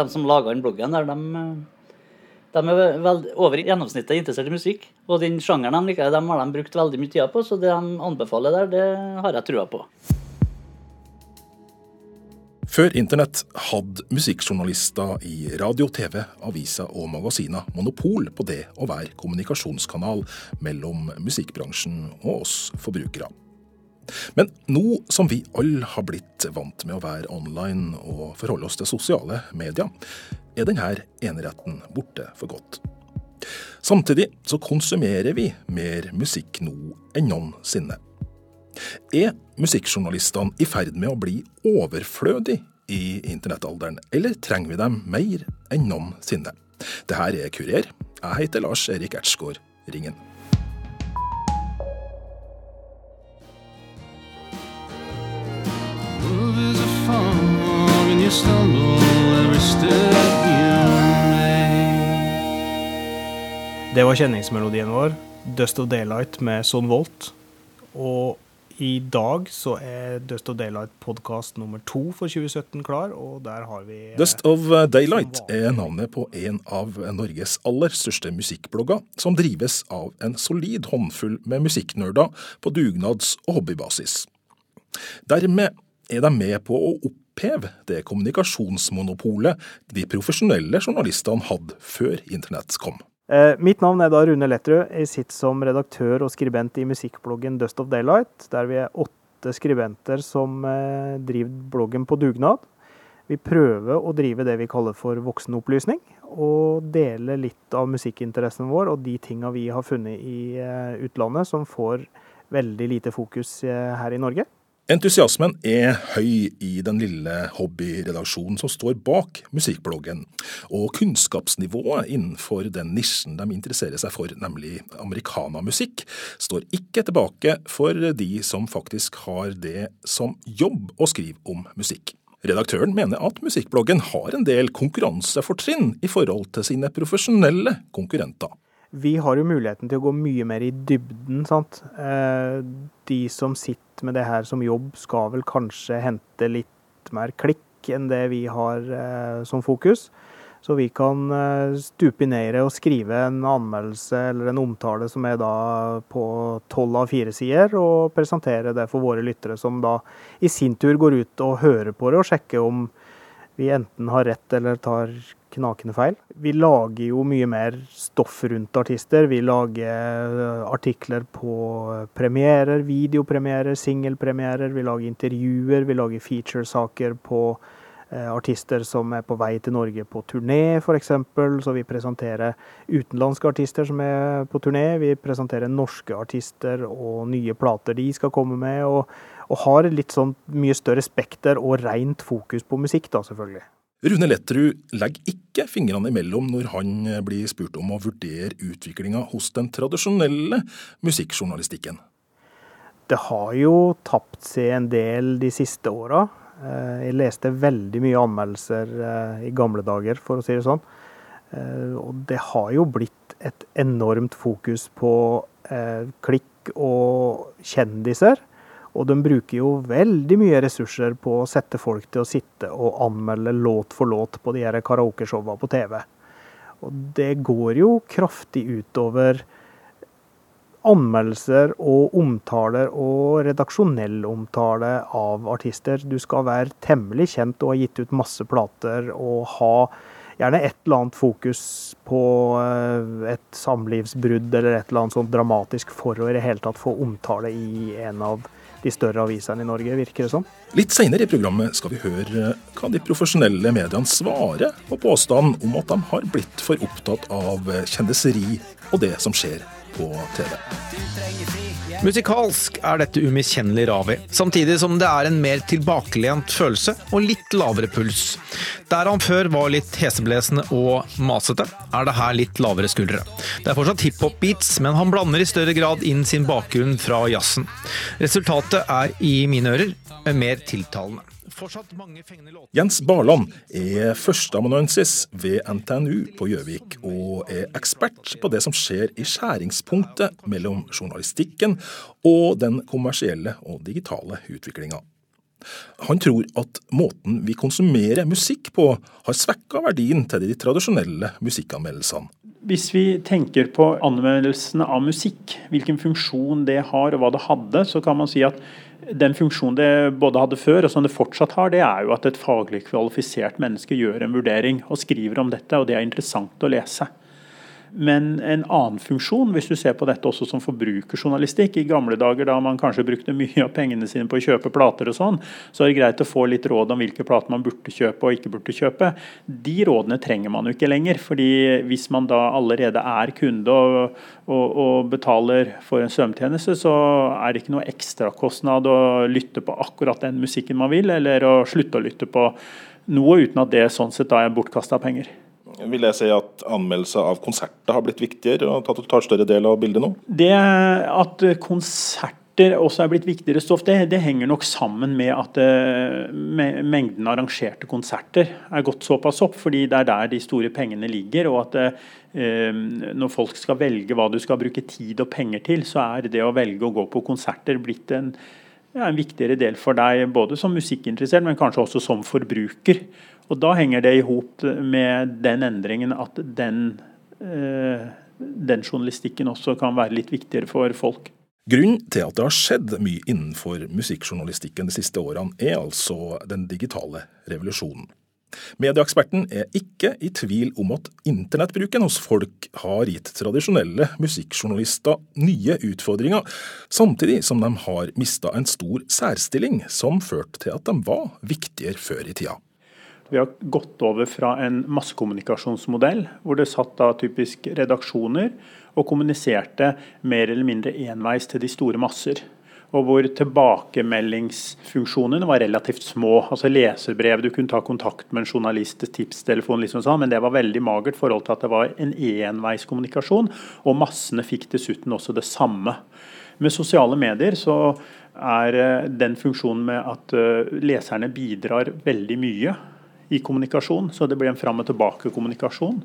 de som laga den bloggen, der, de, de er vel, over gjennomsnittet interessert i musikk. Og den sjangeren de liker, de har de brukt veldig mye tid på, så det de anbefaler der, det har jeg trua på. Før internett hadde musikkjournalister i radio, TV, aviser og magasiner monopol på det å være kommunikasjonskanal mellom musikkbransjen og oss forbrukere. Men nå som vi alle har blitt vant med å være online og forholde oss til sosiale medier, er denne eneretten borte for godt. Samtidig så konsumerer vi mer musikk nå enn noensinne. Er musikkjournalistene i ferd med å bli overflødige i internettalderen, eller trenger vi dem mer enn noensinne? Det her er Kurer. Jeg heter Lars Erik Ertsgaard Ringen. Det var kjenningsmelodien vår, 'Dust of Daylight' med Son Volt. Og i dag så er Dust of Daylight podkast nummer to for 2017 klar, og der har vi eh, Dust of Daylight er navnet på en av Norges aller største musikkblogger, som drives av en solid håndfull med musikknerder på dugnads- og hobbybasis. Dermed er de med på å oppheve det kommunikasjonsmonopolet de profesjonelle journalistene hadde før internett kom. Eh, mitt navn er da Rune Letterød. Jeg sitter som redaktør og skribent i musikkbloggen Dust of Daylight, der vi er åtte skribenter som eh, driver bloggen på dugnad. Vi prøver å drive det vi kaller for voksenopplysning, og dele litt av musikkinteressen vår og de tinga vi har funnet i eh, utlandet som får veldig lite fokus her i Norge. Entusiasmen er høy i den lille hobbyredaksjonen som står bak musikkbloggen, og kunnskapsnivået innenfor den nisjen de interesserer seg for, nemlig americanamusikk, står ikke tilbake for de som faktisk har det som jobb å skrive om musikk. Redaktøren mener at musikkbloggen har en del konkurransefortrinn i forhold til sine profesjonelle konkurrenter. Vi har jo muligheten til å gå mye mer i dybden. sant? Eh, de som sitter med det her som jobb, skal vel kanskje hente litt mer klikk enn det vi har eh, som fokus. Så vi kan eh, stupe ned og skrive en anmeldelse eller en omtale som er da på tolv av fire sider, og presentere det for våre lyttere, som da i sin tur går ut og hører på det og sjekker om vi enten har rett eller tar knakende feil. Vi lager jo mye mer stoff rundt artister. Vi lager eh, artikler på premierer, videopremierer, singelpremierer. Vi lager intervjuer, vi lager featuresaker på eh, artister som er på vei til Norge på turné, f.eks. Så vi presenterer utenlandske artister som er på turné. Vi presenterer norske artister og nye plater de skal komme med. Og, og har litt sånn mye større spekter og rent fokus på musikk, da, selvfølgelig. Rune Letterud legger ikke fingrene imellom når han blir spurt om å vurdere utviklinga hos den tradisjonelle musikkjournalistikken. Det har jo tapt seg en del de siste åra. Eh, jeg leste veldig mye anmeldelser eh, i gamle dager, for å si det sånn. Eh, og det har jo blitt et enormt fokus på klikk og kjendiser. Og de bruker jo veldig mye ressurser på å sette folk til å sitte og anmelde låt for låt på de her karaokeshowa på TV. Og det går jo kraftig utover anmeldelser og omtaler og redaksjonell omtale av artister. Du skal være temmelig kjent og ha gitt ut masse plater og ha gjerne et eller annet fokus på eh, et samlivsbrudd eller et eller annet sånt dramatisk for å i det hele tatt få omtale i en av de større avisene i Norge, virker det som. Litt senere i programmet skal vi høre hva de profesjonelle mediene svarer på påstanden om at de har blitt for opptatt av kjendiseri og det som skjer på TV. Musikalsk er dette umiskjennelig Ravi, samtidig som det er en mer tilbakelent følelse og litt lavere puls. Der han før var litt heseblesende og masete, er det her litt lavere skuldre. Det er fortsatt hiphop-beats, men han blander i større grad inn sin bakgrunn fra jazzen. Resultatet er i mine ører mer tiltalende. Jens Barland er førsteamanuensis ved NTNU på Gjøvik, og er ekspert på det som skjer i skjæringspunktet mellom journalistikken og den kommersielle og digitale utviklinga. Han tror at måten vi konsumerer musikk på, har svekka verdien til de tradisjonelle musikkanmeldelsene. Hvis vi tenker på anmeldelsene av musikk, hvilken funksjon det har og hva det hadde, så kan man si at den funksjonen det både hadde før og som det fortsatt har, det er jo at et faglig kvalifisert menneske gjør en vurdering og skriver om dette, og det er interessant å lese. Men en annen funksjon, hvis du ser på dette også som forbrukerjournalistikk I gamle dager da man kanskje brukte mye av pengene sine på å kjøpe plater og sånn, så er det greit å få litt råd om hvilke plater man burde kjøpe og ikke burde kjøpe. De rådene trenger man jo ikke lenger. fordi hvis man da allerede er kunde og, og, og betaler for en svømmetjeneste, så er det ikke noe ekstrakostnad å lytte på akkurat den musikken man vil, eller å slutte å lytte på noe uten at det sånn sett da er bortkasta penger. Vil jeg si at anmeldelser av konserter har blitt viktigere og tar større del av bildet nå? Det at konserter også er blitt viktigere stoff, det, det henger nok sammen med at uh, mengden arrangerte konserter er gått såpass opp, fordi det er der de store pengene ligger. og at uh, Når folk skal velge hva du skal bruke tid og penger til, så er det å velge å gå på konserter blitt en, ja, en viktigere del for deg, både som musikkinteressert, men kanskje også som forbruker. Og Da henger det i hop med den endringen at den, eh, den journalistikken også kan være litt viktigere for folk. Grunnen til at det har skjedd mye innenfor musikkjournalistikken de siste årene, er altså den digitale revolusjonen. Medieeksperten er ikke i tvil om at internettbruken hos folk har gitt tradisjonelle musikkjournalister nye utfordringer, samtidig som de har mista en stor særstilling som førte til at de var viktigere før i tida. Vi har gått over fra en massekommunikasjonsmodell, hvor det satt da typisk redaksjoner og kommuniserte mer eller mindre enveis til de store masser. Og hvor tilbakemeldingsfunksjonene var relativt små. Altså leserbrev, du kunne ta kontakt med en journalist, tipstelefon, liksom sånn, men det var veldig magert i forhold til at det var en enveiskommunikasjon. Og massene fikk dessuten også det samme. Med sosiale medier så er eh, den funksjonen med at eh, leserne bidrar veldig mye i kommunikasjon, så det blir en fram og tilbake-kommunikasjon.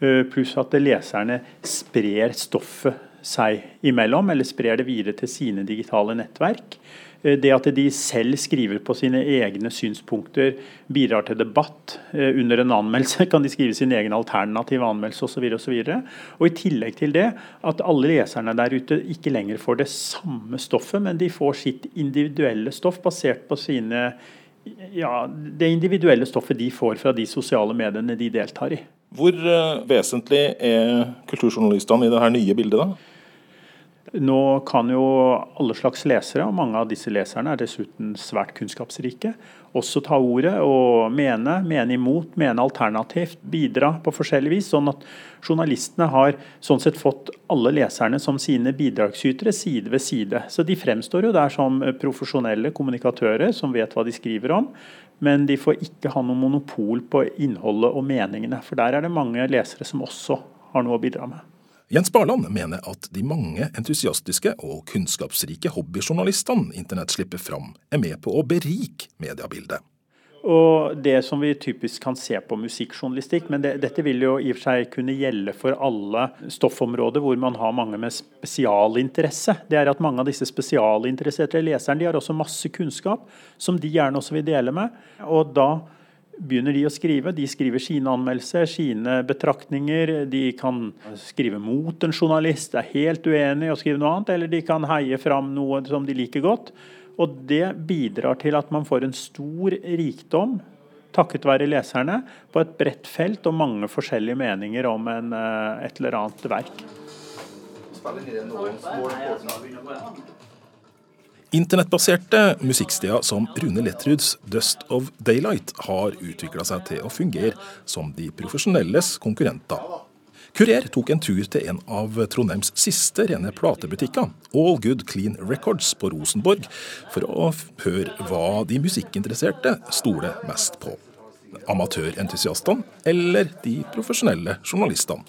Eh, pluss at leserne sprer stoffet seg imellom, eller sprer det videre til sine digitale nettverk. Eh, det at de selv skriver på sine egne synspunkter, bidrar til debatt. Eh, under en anmeldelse kan de skrive sin egen alternative anmeldelse osv. Og, og, og I tillegg til det at alle leserne der ute ikke lenger får det samme stoffet, men de får sitt individuelle stoff basert på sine ja, det individuelle stoffet de får fra de sosiale mediene de deltar i. Hvor uh, vesentlig er kulturjournalistene i det her nye bildet, da? Nå kan jo alle slags lesere, og mange av disse leserne er dessuten svært kunnskapsrike, også ta ordet og mene, mene imot, mene alternativt, bidra på forskjellig vis. Sånn at journalistene har sånn sett fått alle leserne som sine bidragsytere side ved side. Så de fremstår jo der som profesjonelle kommunikatører som vet hva de skriver om. Men de får ikke ha noe monopol på innholdet og meningene. For der er det mange lesere som også har noe å bidra med. Jens Barland mener at de mange entusiastiske og kunnskapsrike hobbyjournalistene internett slipper fram, er med på å berike mediebildet. Og Det som vi typisk kan se på musikkjournalistikk, men det, dette vil jo i og for seg kunne gjelde for alle stoffområder hvor man har mange med spesialinteresse. Det er at Mange av disse spesialinteresserte leserne de har også masse kunnskap som de gjerne også vil dele med. og da begynner de å skrive. De skriver sine anmeldelser, sine betraktninger. De kan skrive mot en journalist, er helt uenig og skrive noe annet. Eller de kan heie fram noe som de liker godt. Og det bidrar til at man får en stor rikdom, takket være leserne, på et bredt felt og mange forskjellige meninger om en, eh, et eller annet verk. Spiller noen små Internettbaserte musikksteder som Rune Lettruds Dust of Daylight har utvikla seg til å fungere som de profesjonelles konkurrenter. Kurer tok en tur til en av Trondheims siste rene platebutikker, All Good Clean Records på Rosenborg, for å høre hva de musikkinteresserte stoler mest på. Amatørentusiastene eller de profesjonelle journalistene.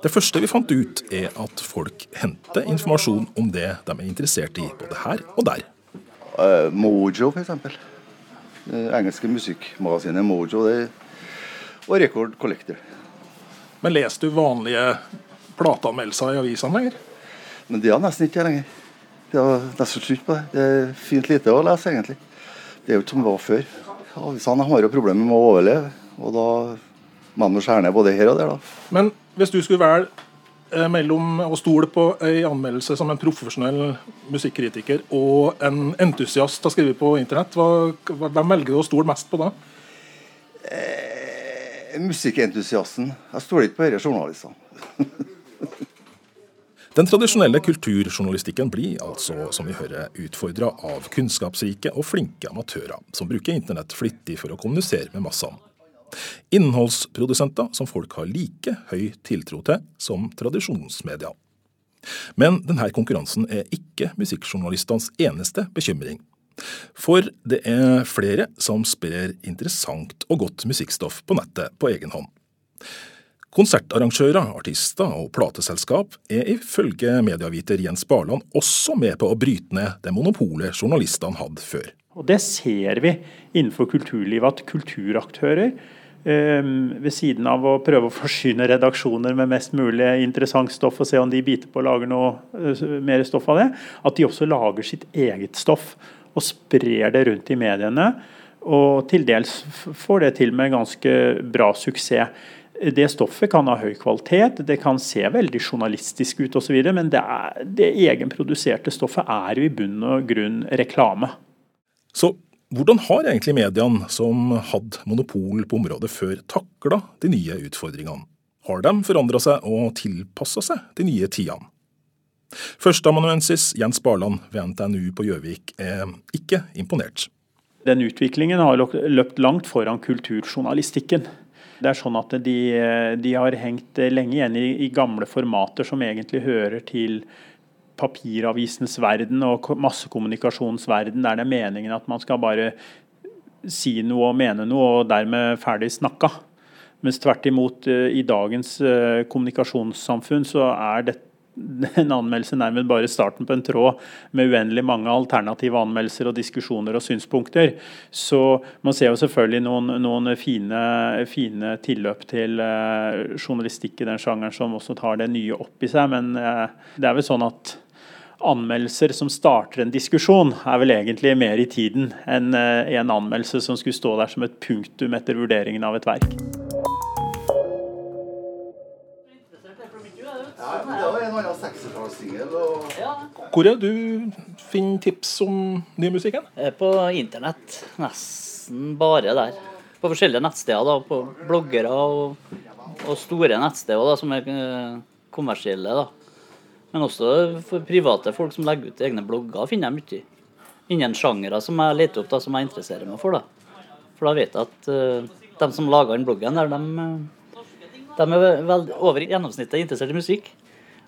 Det første vi fant ut, er at folk henter informasjon om det de er interessert i, både her og der. Uh, Mojo, f.eks. Det engelske musikkmagasinet Mojo det, og Record Collector. Men leser du vanlige plateanmeldelser i avisene lenger? Men Det har nesten ikke lenger. Det har nesten slutt på det. Det er fint lite å lese, egentlig. Det er jo ikke som det var før. Avisene har jo problemer med å overleve, og da må man skjære ned både her og der. da. Men hvis du skulle velge eh, mellom å stole på en anmeldelse som en profesjonell musikkritiker og en entusiast har skrevet på internett, hvem velger du å stole mest på da? Eh, musikkentusiasten. Jeg stoler ikke på disse journalistene. Den tradisjonelle kulturjournalistikken blir altså, som vi hører, utfordra av kunnskapsrike og flinke amatører, som bruker internett flittig for å kommunisere med massene. Innholdsprodusenter som folk har like høy tiltro til som tradisjonsmedia. Men denne konkurransen er ikke musikkjournalistenes eneste bekymring. For det er flere som sprer interessant og godt musikkstoff på nettet på egen hånd. Konsertarrangører, artister og plateselskap er ifølge medieviter Jens Barland også med på å bryte ned det monopolet journalistene hadde før. Og Det ser vi innenfor kulturlivet, at kulturaktører ved siden av å prøve å forsyne redaksjoner med mest mulig interessant stoff og se om de biter på og lager noe eh, mer stoff av det, at de også lager sitt eget stoff og sprer det rundt i mediene. Og til dels får det til med ganske bra suksess. Det stoffet kan ha høy kvalitet, det kan se veldig journalistisk ut osv., men det, er, det egenproduserte stoffet er jo i bunn og grunn reklame. Så hvordan har egentlig mediene som hadde monopol på området før, takla de nye utfordringene? Har de forandra seg og tilpassa seg de nye tidene? Førsteamanuensis Jens Barland ved NTNU på Gjøvik er ikke imponert. Den utviklingen har løpt langt foran kulturjournalistikken. Det er sånn at de, de har hengt lenge igjen i, i, gamle formater som egentlig hører til papiravisens verden og massekommunikasjonens verden, der det er meningen at man skal bare si noe og mene noe, og dermed ferdig snakka. Mens tvert imot, eh, i dagens eh, kommunikasjonssamfunn så er dette en anmeldelse nærmest bare starten på en tråd med uendelig mange alternative anmeldelser og diskusjoner og synspunkter. Så man ser jo selvfølgelig noen, noen fine, fine, tilløp til uh, journalistikk i den sjangeren som også tar det nye opp i seg, men det er vel sånn at anmeldelser som starter en diskusjon, er vel egentlig mer i tiden enn eh, en anmeldelse som skulle stå der som et punktum etter vurderingen av et verk. Hvor er du finner tips om ny musikken? På internett. Nesten bare der. På forskjellige nettsteder. da, På bloggere og, og store nettsteder da, som er eh, kommersielle. da. Men også for private folk som legger ut egne blogger, finner jeg mye. Innen sjangere som jeg leter opp, da, som jeg interesserer meg for. da. For da vet jeg at uh, de som lager den bloggen, der, de, eh, de er vel over gjennomsnittet interessert i musikk.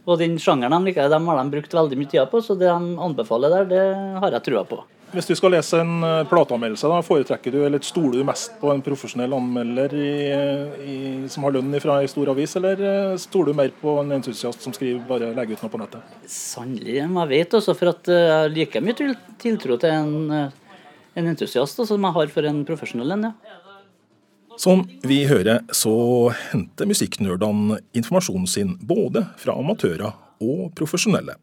Og den sjangeren de liker, de har de brukt veldig mye tid på, så det de anbefaler der, det har jeg trua på. Hvis du skal lese en uh, plateanmeldelse, da foretrekker du eller stoler du mest på en profesjonell anmelder i, i, som har lønn fra ei stor avis, eller uh, stoler du mer på en entusiast som skriver bare legger ut noe på nettet? Sannelig, jeg vet også, for at uh, jeg liker mye tiltro til en, en entusiast også, som jeg har for en profesjonell en. ja. Som vi hører, så henter musikknerdene informasjonen sin både fra amatører og profesjonelle.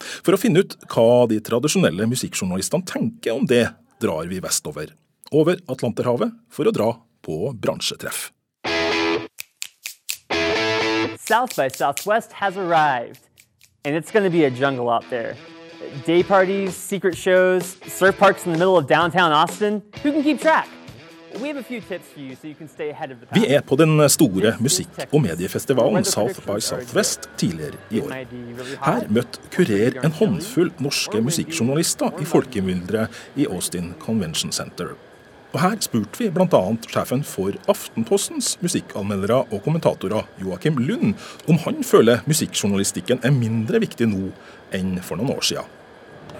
For å finne ut hva de tradisjonelle musikkjournalistene tenker om det, drar vi vestover. Over Atlanterhavet for å dra på bransjetreff. South by Southwest has arrived, and it's going to be a jungle out there. Day parties, secret shows, surf parks in the middle of downtown Austin. Who can keep track? Vi er på den store musikk- og mediefestivalen South by Southwest tidligere i år. Her møtte Kurer en håndfull norske musikkjournalister i folkemylderet i Austin Convention Center. Og Her spurte vi bl.a. sjefen for Aftenpostens musikkanmeldere og kommentatorer, Joakim Lund, om han føler musikkjournalistikken er mindre viktig nå enn for noen år siden.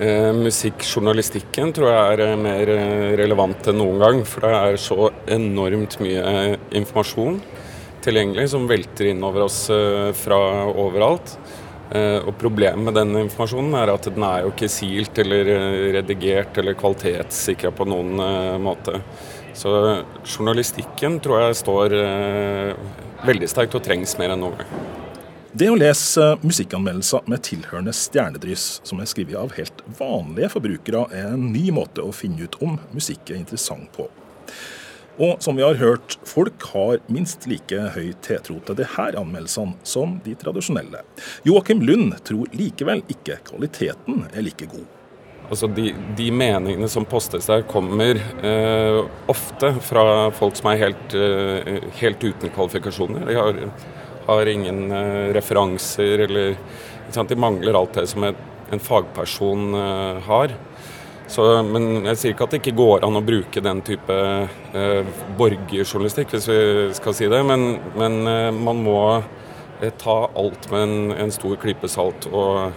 Eh, musikkjournalistikken tror jeg er eh, mer eh, relevant enn noen gang. For det er så enormt mye informasjon tilgjengelig som velter inn over oss fra overalt. Og Problemet med den informasjonen er at den er jo ikke silt eller redigert eller kvalitetssikra på noen måte. Så journalistikken tror jeg står veldig sterkt og trengs mer enn noen gang. Det å lese musikkanmeldelser med tilhørende stjernedryss, som er skrevet av helt vanlige forbrukere, er en ny måte å finne ut om musikk er interessant på. Og som vi har hørt, folk har minst like høy tiltro til disse anmeldelsene som de tradisjonelle. Joakim Lund tror likevel ikke kvaliteten er like god. Altså de, de, meningene som postes der, kommer eh, ofte fra folk som er helt, eh, helt uten kvalifikasjoner. De har, har ingen eh, referanser eller De mangler alt det som en fagperson eh, har. Så, men jeg sier ikke at det ikke går an å bruke den type eh, borgerjournalistikk, hvis vi skal si det. Men, men eh, man må ta alt med en, en stor klype salt. og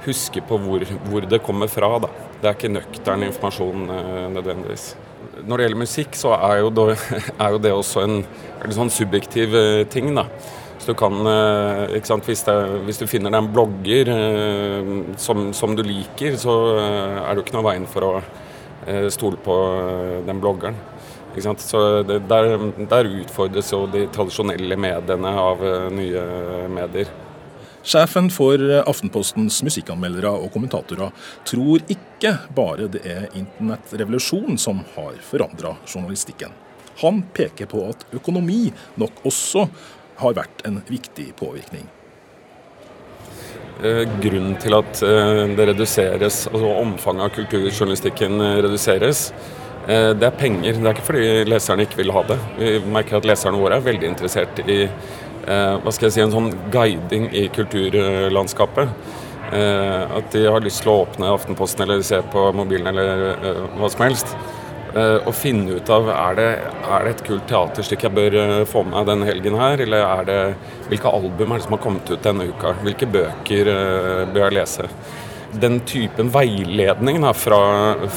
huske på hvor, hvor, det kommer fra. Da. Det er ikke nøktern informasjon uh, nødvendigvis. Når det gjelder musikk, så er jo, det, er jo det også en, en sånn subjektiv ting. da. Så du kan, ikke sant, hvis, det, hvis, du finner deg en blogger som, som, du liker, så er det jo ikke noe veien for å stole på den bloggeren. Så det, der, der utfordres jo de tradisjonelle mediene av nye medier. Sjefen for Aftenpostens musikkanmeldere og kommentatorer tror ikke bare det er internettrevolusjon som har forandra journalistikken. Han peker på at økonomi nok også har vært en viktig påvirkning. Eh, grunnen til at eh, det reduseres, altså omfanget av kulturjournalistikken eh, reduseres, det er penger. Det er ikke fordi leserne ikke vil ha det. Vi merker at leserne våre er veldig interessert i hva skal jeg si, en sånn guiding i kulturlandskapet. At de har lyst til å åpne Aftenposten eller se på mobilen eller hva som helst. Og finne ut av er det, er det et kult teaterstykke jeg bør få med denne helgen her, eller er det, hvilke album er det som har kommet ut denne uka? Hvilke bøker bør jeg lese? Den typen veiledning da, fra,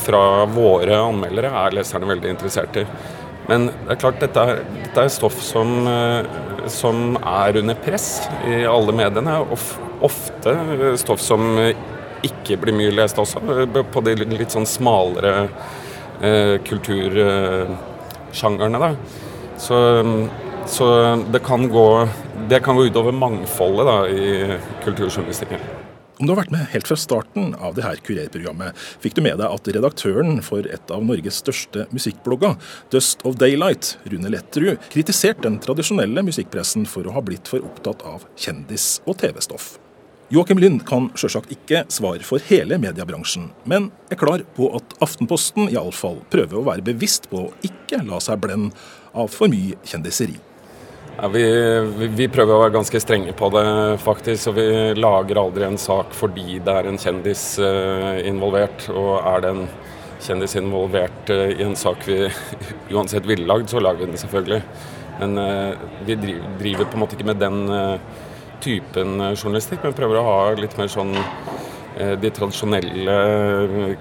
fra våre anmeldere er leserne veldig interessert i. Men det er klart, dette er, dette er stoff som, eh, som, er under press i alle mediene. Of, ofte stoff som ikke blir mye lest også, på de litt sånn smalere eh, kultursjangerne. Da. Så, så det, kan gå, det kan gå utover mangfoldet da, i kulturjournalistikken. Om du har vært med helt fra starten av det her kurerprogrammet, fikk du med deg at redaktøren for et av Norges største musikkblogger, Dust of Daylight, Rune Letterud, kritiserte den tradisjonelle musikkpressen for å ha blitt for opptatt av kjendis- og TV-stoff. Joakim Lund kan sjølsagt ikke svare for hele mediebransjen, men er klar på at Aftenposten iallfall prøver å være bevisst på å ikke la seg blende av for mye kjendiseri. Ja, vi, vi, prøver å være ganske strenge på det, faktisk. Og vi lager aldri en sak fordi det er en kjendis uh, involvert. Og er det en kjendis involvert uh, i en sak vi uansett ville lagd, så lager vi den selvfølgelig. Men uh, vi driver, driver, på en måte ikke med den typen journalistikk, men prøver å ha litt mer sånn de tradisjonelle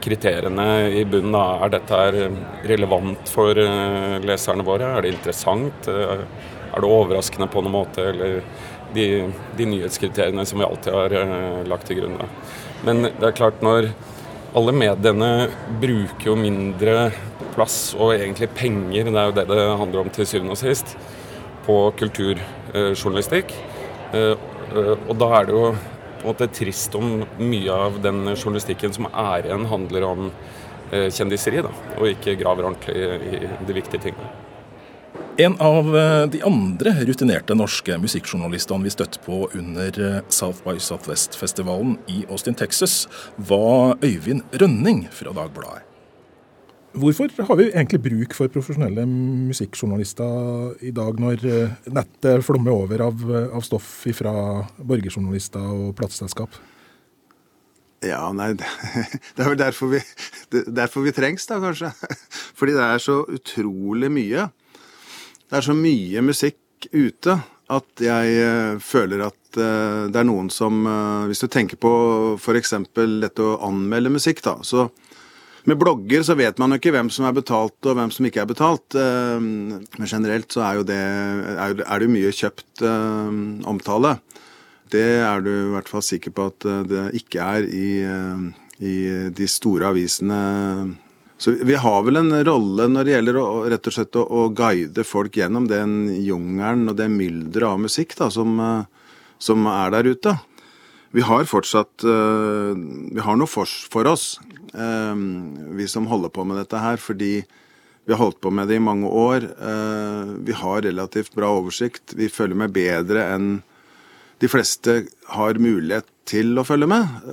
kriteriene i bunnen. Er dette relevant for leserne våre? Er det interessant? er det overraskende på noen måte, eller de, de nyhetskriteriene som vi alltid har lagt til grunn. Da. Men det er klart, når alle mediene bruker jo mindre plass og egentlig penger, det er jo det det handler om til syvende og sist, på kulturjournalistikk. Uh, uh, og da er det jo på en måte trist om mye av den journalistikken som er igjen, handler om kjendiseri, da, og ikke graver ordentlig i de viktige tingene. En av eh, de andre rutinerte norske musikkjournalistene vi støtte på under eh, South by Southwest-festivalen i Austin, Texas, var Øyvind Rønning fra Dagbladet. Hvorfor har vi egentlig bruk for profesjonelle musikkjournalister i dag, når eh, nettet flommer over av, av stoff fra borgerjournalister og plateselskap? Ja, nei, det er vel derfor vi, derfor vi trengs, da, kanskje. Fordi det er så utrolig mye. Det er så mye musikk ute at jeg uh, føler at uh, det er noen som Hvis du tenker på f.eks. dette å anmelde musikk, da. Så med blogger så vet man jo ikke hvem som er betalt og hvem som ikke er betalt. Men generelt så er jo det, er, det mye kjøpt omtale. Det er du i hvert fall sikker på at det ikke er i, i de store avisene så vi har vel en rolle når det gjelder å, rett og slett å, å guide folk gjennom den jungelen og det mylderet av musikk da, som, eh, som er der ute. Vi har fortsatt uh, Vi har noe for, for oss, uh, vi som holder på med dette her, fordi vi har holdt på med det i mange år. Uh, vi har relativt bra oversikt. Vi følger med bedre enn de fleste har mulighet til å følge med,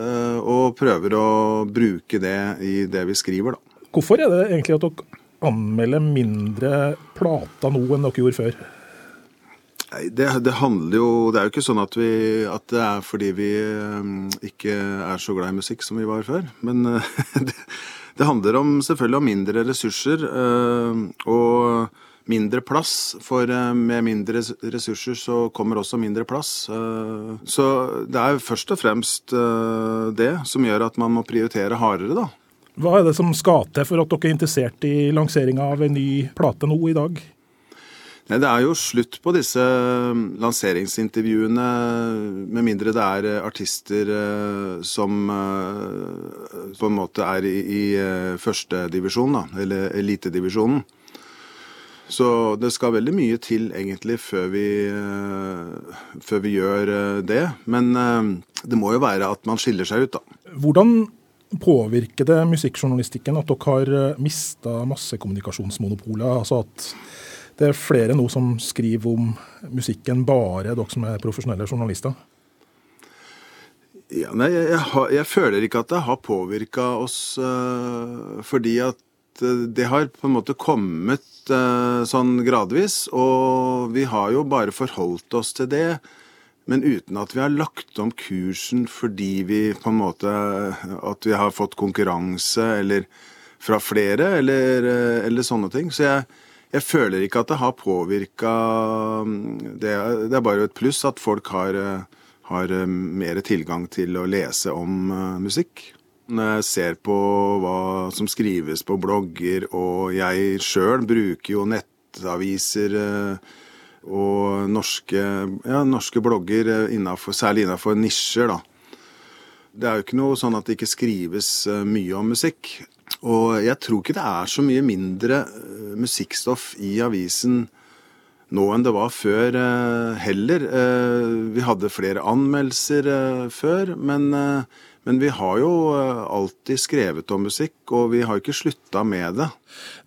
og prøver å bruke det i det vi skriver, da. Hvorfor er det egentlig at dere anmelder mindre plata nå enn dere gjorde før? Det, det, handler jo Det er jo ikke sånn at, vi, at det er fordi vi um, ikke er så glad i musikk som vi var før. Men uh, det, det, handler om, selvfølgelig om mindre ressurser uh, og mindre plass. For med mindre ressurser så kommer også mindre plass. så det er først og fremst det som gjør at man må prioritere hardere, da. Hva er det som skal til for at dere er interessert i lanseringa av en ny plate nå i dag? Det er jo slutt på disse um, lanseringsintervjuene, med mindre det er uh, artister uh, som uh, på en måte er i, i førstedivisjon, eller elitedivisjonen. Så det skal veldig mye til egentlig før vi, før vi gjør det. Men det må jo være at man skiller seg ut, da. Hvordan påvirker det musikkjournalistikken at dere har mista massekommunikasjonsmonopolet? Altså at det er flere nå som skriver om musikken, bare dere som er profesjonelle journalister? Ja, nei, jeg, jeg, jeg, føler ikke at det har påvirka oss, uh, fordi at uh, det har på en måte kommet uh, sånn gradvis. Og vi har jo bare forholdt oss til det, men uten at vi har lagt om kursen fordi vi på en måte At vi har fått konkurranse eller fra flere, eller, eller sånne ting. Så jeg, jeg føler ikke at det har påvirka det, det, er bare et pluss at folk har, har mer tilgang til å lese om uh, musikk. Når jeg ser på hva som skrives på blogger, og jeg sjøl bruker jo nettaviser og norske, ja, norske blogger, innenfor, særlig innafor nisjer, da. Det er jo ikke noe sånn at det ikke skrives mye om musikk. Og jeg tror ikke det er så mye mindre eh, musikkstoff i avisen nå enn det var før eh, heller. Eh, vi hadde flere anmeldelser før, men, men vi har jo alltid skrevet om musikk, og vi har ikke slutta med det.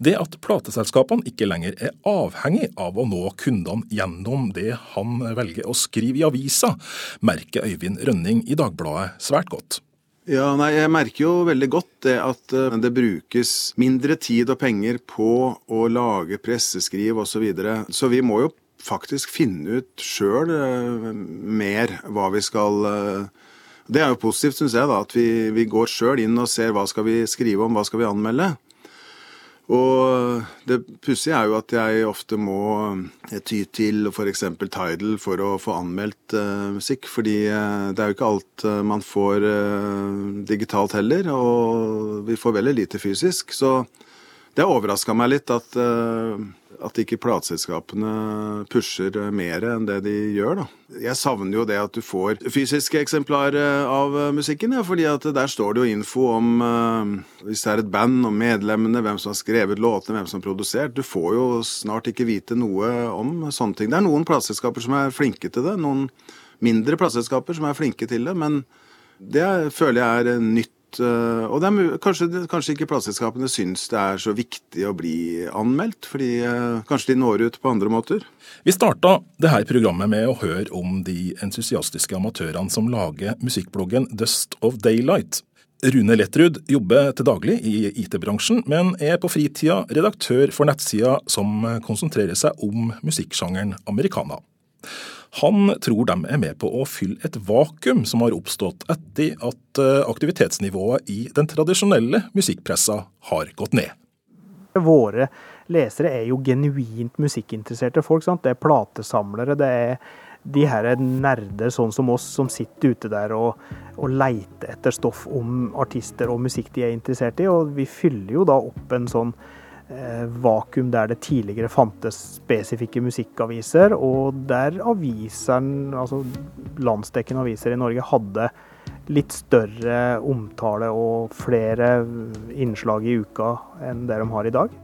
Det at plateselskapene ikke lenger er avhengig av å nå kundene gjennom det han velger å skrive i avisa, merker Øyvind Rønning i Dagbladet svært godt. Ja, nei, Jeg merker jo veldig godt det at uh, det brukes mindre tid og penger på å lage presseskriv osv. Så, videre. så vi må jo faktisk finne ut sjøl uh, mer hva vi skal uh, Det er jo positivt, syns jeg, da, at vi, vi går sjøl inn og ser hva skal vi skrive om, hva skal vi anmelde. Og det pussige er jo at jeg ofte må eh, ty til f.eks. Tidal for å få anmeldt uh, musikk. Fordi uh, det er jo ikke alt uh, man får digitalt heller, og vi får veldig lite fysisk. Så det overraska meg litt at at ikke plateselskapene pusher mer enn det de gjør. da. Jeg savner jo det at du får fysiske eksemplarer av musikken, ja, fordi at der står det jo info om uh, hvis det er et band, om medlemmene, hvem som har skrevet låtene, hvem som har produsert. Du får jo snart ikke vite noe om sånne ting. Det er noen plateselskaper som er flinke til det, noen mindre plateselskaper som er flinke til det, men det føler jeg er nytt Eh, og er, kanskje, kanskje, ikke plateselskapene syns det er så viktig å bli anmeldt, fordi eh, kanskje de når ut på andre måter. Vi starta dette programmet med å høre om de entusiastiske amatørene som lager musikkbloggen Dust of Daylight. Rune Lettrud jobber til daglig i IT-bransjen, men er på fritida redaktør for nettsida som konsentrerer seg om musikksjangeren americana. Han tror de er med på å fylle et vakuum som har oppstått etter at eh, aktivitetsnivået i den tradisjonelle musikkpressa har gått ned. Våre lesere er jo genuint musikkinteresserte folk. Sant? Det er platesamlere. det er de her nerder sånn som oss, som sitter ute der og, og leiter etter stoff om artister og musikk de er interessert i. Og vi fyller jo da opp en sånn vakuum der det tidligere fantes spesifikke musikkaviser, og der aviseren, altså landsdekkende aviser i Norge hadde litt større omtale og flere innslag i uka enn det de har i dag.